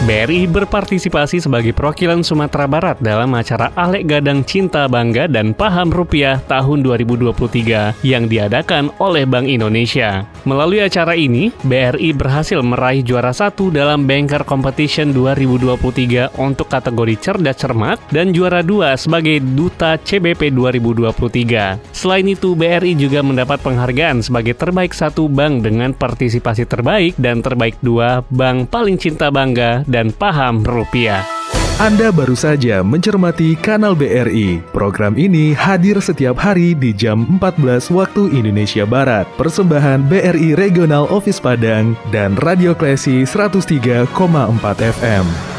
BRI berpartisipasi sebagai perwakilan Sumatera Barat dalam acara Alek Gadang Cinta Bangga dan Paham Rupiah tahun 2023 yang diadakan oleh Bank Indonesia. Melalui acara ini, BRI berhasil meraih juara satu dalam Banker Competition 2023 untuk kategori cerdas cermat dan juara dua sebagai Duta CBP 2023. Selain itu, BRI juga mendapat penghargaan sebagai terbaik satu bank dengan partisipasi terbaik dan terbaik dua bank paling cinta bangga dan paham rupiah. Anda baru saja mencermati kanal BRI. Program ini hadir setiap hari di jam 14 waktu Indonesia Barat. Persembahan BRI Regional Office Padang dan Radio Klesi 103,4 FM.